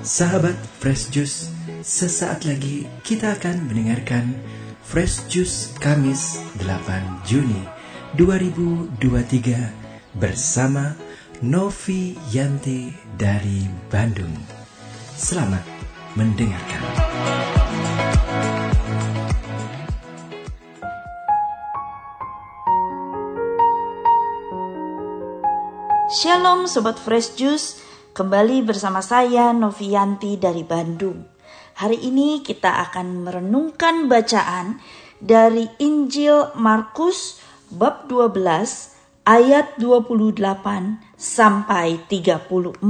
Sahabat Fresh Juice, sesaat lagi kita akan mendengarkan Fresh Juice Kamis 8 Juni 2023 bersama Novi Yanti dari Bandung. Selamat mendengarkan. Shalom Sobat Fresh Juice, kembali bersama saya Novianti dari Bandung. Hari ini kita akan merenungkan bacaan dari Injil Markus bab 12 ayat 28 sampai 34.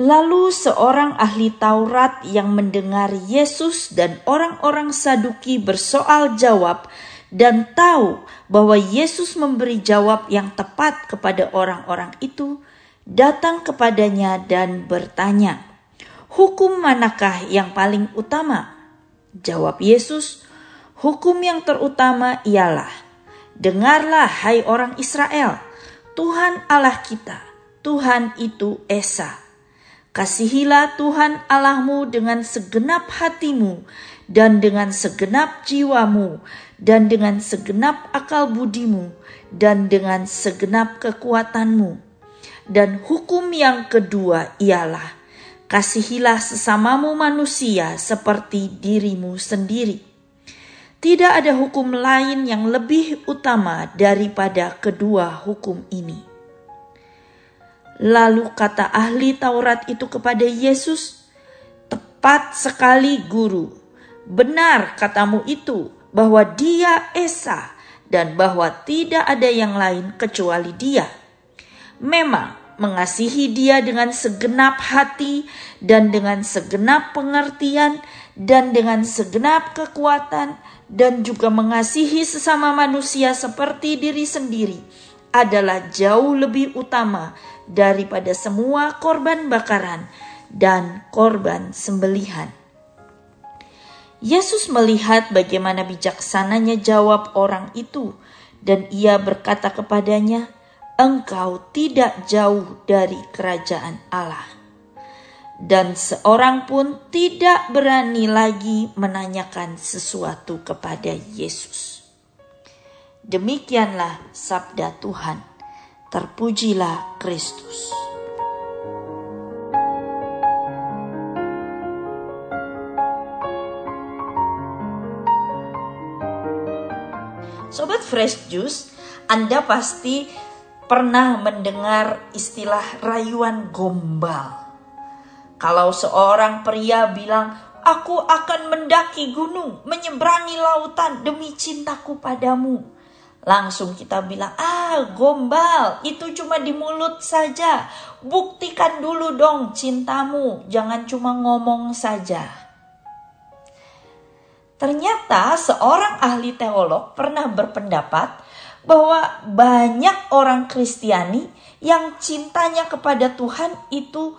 Lalu seorang ahli Taurat yang mendengar Yesus dan orang-orang Saduki bersoal jawab dan tahu bahwa Yesus memberi jawab yang tepat kepada orang-orang itu, datang kepadanya dan bertanya, "Hukum manakah yang paling utama?" Jawab Yesus, "Hukum yang terutama ialah: Dengarlah hai orang Israel, Tuhan Allah kita, Tuhan itu Esa. Kasihilah Tuhan Allahmu dengan segenap hatimu dan dengan segenap jiwamu dan dengan segenap akal budimu dan dengan segenap kekuatanmu. Dan hukum yang kedua ialah kasihilah sesamamu manusia seperti dirimu sendiri. Tidak ada hukum lain yang lebih utama daripada kedua hukum ini. Lalu kata ahli Taurat itu kepada Yesus, "Tepat sekali, Guru. Benar katamu itu bahwa Dia Esa dan bahwa tidak ada yang lain kecuali Dia. Memang mengasihi Dia dengan segenap hati dan dengan segenap pengertian dan dengan segenap kekuatan." dan juga mengasihi sesama manusia seperti diri sendiri adalah jauh lebih utama daripada semua korban bakaran dan korban sembelihan. Yesus melihat bagaimana bijaksananya jawab orang itu, dan ia berkata kepadanya, "Engkau tidak jauh dari kerajaan Allah." dan seorang pun tidak berani lagi menanyakan sesuatu kepada Yesus. Demikianlah sabda Tuhan. Terpujilah Kristus. Sobat Fresh Juice, Anda pasti pernah mendengar istilah rayuan gombal. Kalau seorang pria bilang, Aku akan mendaki gunung, menyeberangi lautan demi cintaku padamu. Langsung kita bilang, ah gombal, itu cuma di mulut saja. Buktikan dulu dong cintamu, jangan cuma ngomong saja. Ternyata seorang ahli teolog pernah berpendapat bahwa banyak orang Kristiani yang cintanya kepada Tuhan itu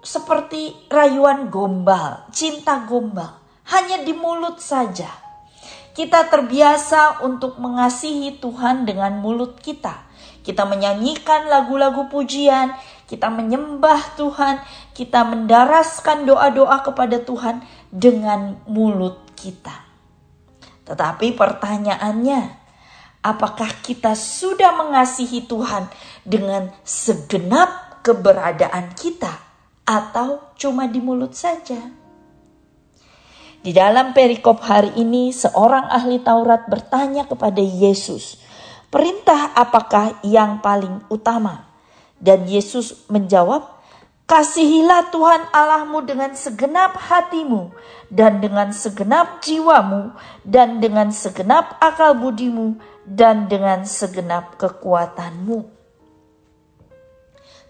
seperti rayuan gombal, cinta gombal, hanya di mulut saja. Kita terbiasa untuk mengasihi Tuhan dengan mulut kita. Kita menyanyikan lagu-lagu pujian, kita menyembah Tuhan, kita mendaraskan doa-doa kepada Tuhan dengan mulut kita. Tetapi pertanyaannya, apakah kita sudah mengasihi Tuhan dengan segenap keberadaan kita? atau cuma di mulut saja? Di dalam perikop hari ini, seorang ahli Taurat bertanya kepada Yesus, "Perintah apakah yang paling utama?" Dan Yesus menjawab, Kasihilah Tuhan Allahmu dengan segenap hatimu, dan dengan segenap jiwamu, dan dengan segenap akal budimu, dan dengan segenap kekuatanmu.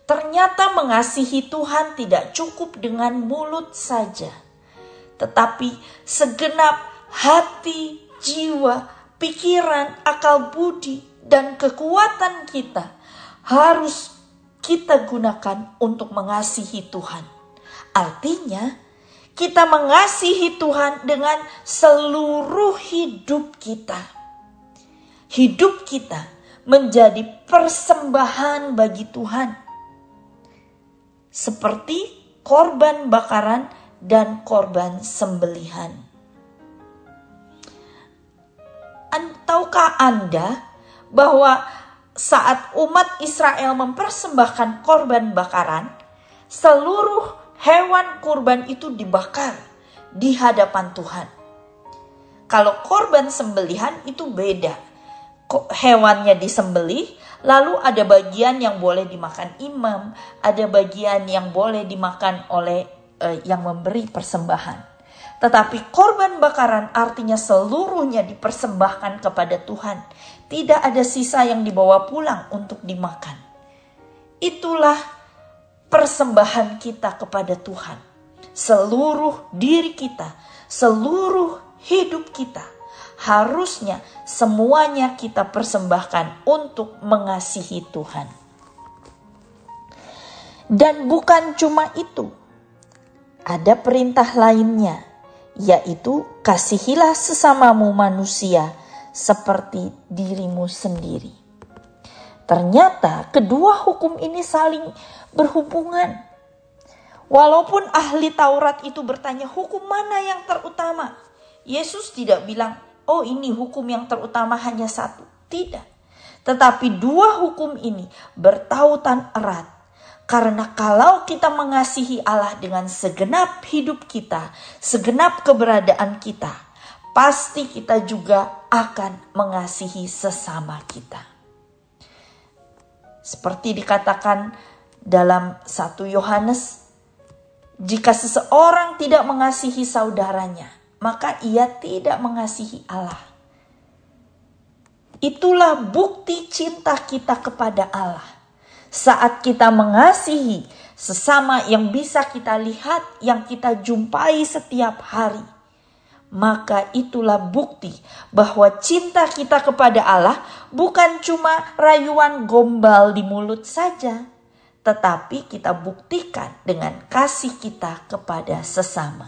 Ternyata mengasihi Tuhan tidak cukup dengan mulut saja, tetapi segenap hati, jiwa, pikiran, akal budi, dan kekuatan kita harus kita gunakan untuk mengasihi Tuhan. Artinya, kita mengasihi Tuhan dengan seluruh hidup kita. Hidup kita menjadi persembahan bagi Tuhan. Seperti korban bakaran dan korban sembelihan. Tahukah Anda bahwa saat umat Israel mempersembahkan korban bakaran, seluruh hewan kurban itu dibakar di hadapan Tuhan. Kalau korban sembelihan itu beda. Hewannya disembelih, lalu ada bagian yang boleh dimakan imam, ada bagian yang boleh dimakan oleh eh, yang memberi persembahan. Tetapi korban bakaran artinya seluruhnya dipersembahkan kepada Tuhan. Tidak ada sisa yang dibawa pulang untuk dimakan. Itulah persembahan kita kepada Tuhan. Seluruh diri kita, seluruh hidup kita harusnya semuanya kita persembahkan untuk mengasihi Tuhan. Dan bukan cuma itu, ada perintah lainnya yaitu kasihilah sesamamu manusia seperti dirimu sendiri. Ternyata kedua hukum ini saling berhubungan. Walaupun ahli Taurat itu bertanya hukum mana yang terutama, Yesus tidak bilang, "Oh, ini hukum yang terutama hanya satu." Tidak, tetapi dua hukum ini bertautan erat karena kalau kita mengasihi Allah dengan segenap hidup kita, segenap keberadaan kita, pasti kita juga akan mengasihi sesama kita. Seperti dikatakan dalam 1 Yohanes, jika seseorang tidak mengasihi saudaranya, maka ia tidak mengasihi Allah. Itulah bukti cinta kita kepada Allah saat kita mengasihi sesama yang bisa kita lihat, yang kita jumpai setiap hari, maka itulah bukti bahwa cinta kita kepada Allah bukan cuma rayuan gombal di mulut saja, tetapi kita buktikan dengan kasih kita kepada sesama.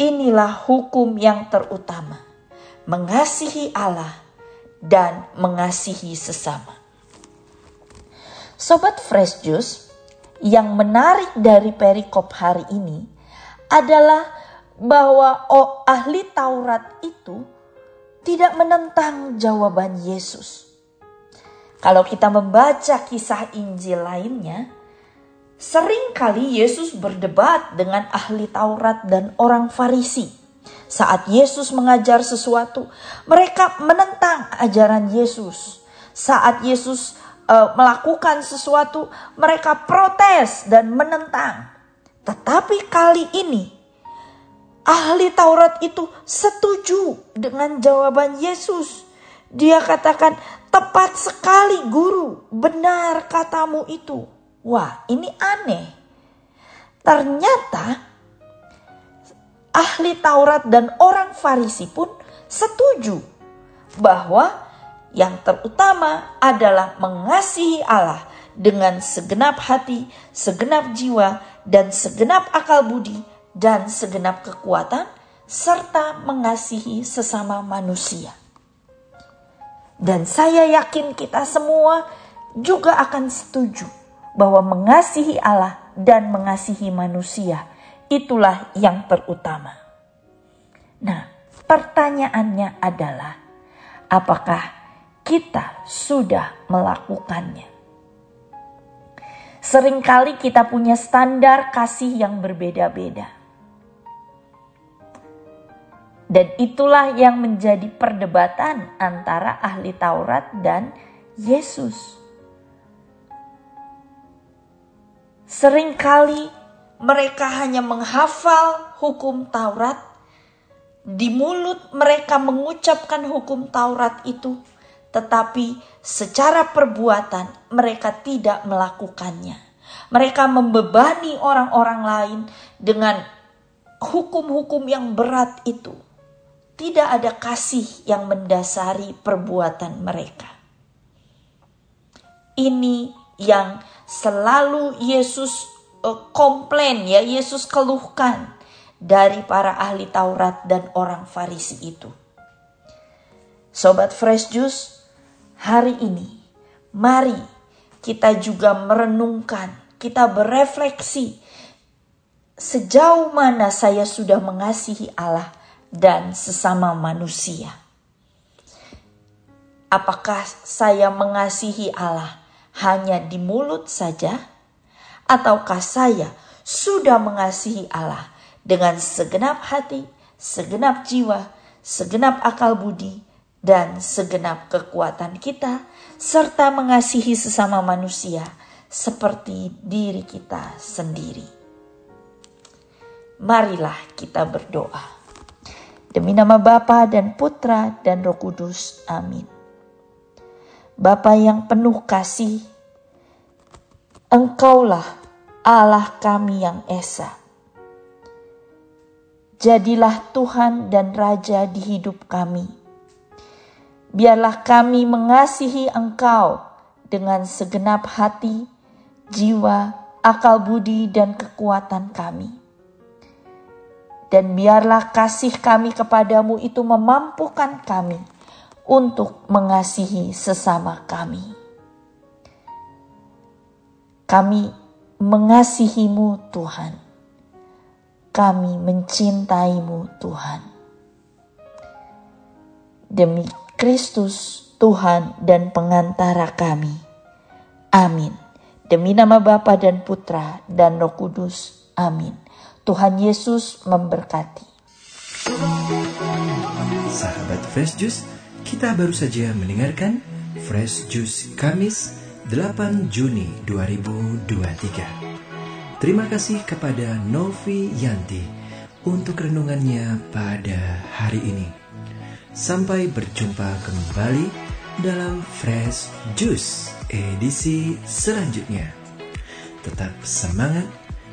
Inilah hukum yang terutama: mengasihi Allah dan mengasihi sesama. Sobat Fresh Juice, yang menarik dari perikop hari ini adalah bahwa oh, ahli Taurat itu tidak menentang jawaban Yesus. Kalau kita membaca kisah Injil lainnya, sering kali Yesus berdebat dengan ahli Taurat dan orang Farisi. Saat Yesus mengajar sesuatu, mereka menentang ajaran Yesus. Saat Yesus uh, melakukan sesuatu, mereka protes dan menentang. Tetapi kali ini ahli Taurat itu setuju dengan jawaban Yesus. Dia katakan, "Tepat sekali, Guru. Benar katamu itu." Wah, ini aneh. Ternyata ahli Taurat dan orang Farisi pun setuju bahwa yang terutama adalah mengasihi Allah dengan segenap hati, segenap jiwa, dan segenap akal budi, dan segenap kekuatan, serta mengasihi sesama manusia. Dan saya yakin kita semua juga akan setuju bahwa mengasihi Allah dan mengasihi manusia itulah yang terutama. Nah, pertanyaannya adalah, apakah kita sudah melakukannya. Seringkali kita punya standar kasih yang berbeda-beda. Dan itulah yang menjadi perdebatan antara ahli Taurat dan Yesus. Seringkali mereka hanya menghafal hukum Taurat, di mulut mereka mengucapkan hukum Taurat itu, tetapi secara perbuatan mereka tidak melakukannya. Mereka membebani orang-orang lain dengan hukum-hukum yang berat itu. Tidak ada kasih yang mendasari perbuatan mereka. Ini yang selalu Yesus uh, komplain ya, Yesus keluhkan dari para ahli Taurat dan orang Farisi itu. Sobat Fresh Juice, hari ini, mari kita juga merenungkan, kita berefleksi sejauh mana saya sudah mengasihi Allah dan sesama manusia. Apakah saya mengasihi Allah hanya di mulut saja, ataukah saya sudah mengasihi Allah dengan segenap hati, segenap jiwa, segenap akal budi, dan segenap kekuatan kita, serta mengasihi sesama manusia seperti diri kita sendiri. Marilah kita berdoa. Demi nama Bapa dan Putra dan Roh Kudus. Amin. Bapa yang penuh kasih, Engkaulah Allah kami yang esa. Jadilah Tuhan dan Raja di hidup kami. Biarlah kami mengasihi Engkau dengan segenap hati, jiwa, akal budi, dan kekuatan kami dan biarlah kasih kami kepadamu itu memampukan kami untuk mengasihi sesama kami. Kami mengasihimu Tuhan. Kami mencintaimu Tuhan. Demi Kristus Tuhan dan pengantara kami. Amin. Demi nama Bapa dan Putra dan Roh Kudus. Amin. Tuhan Yesus memberkati. Sahabat Fresh Juice, kita baru saja mendengarkan Fresh Juice Kamis 8 Juni 2023. Terima kasih kepada Novi Yanti untuk renungannya pada hari ini. Sampai berjumpa kembali dalam Fresh Juice edisi selanjutnya. Tetap semangat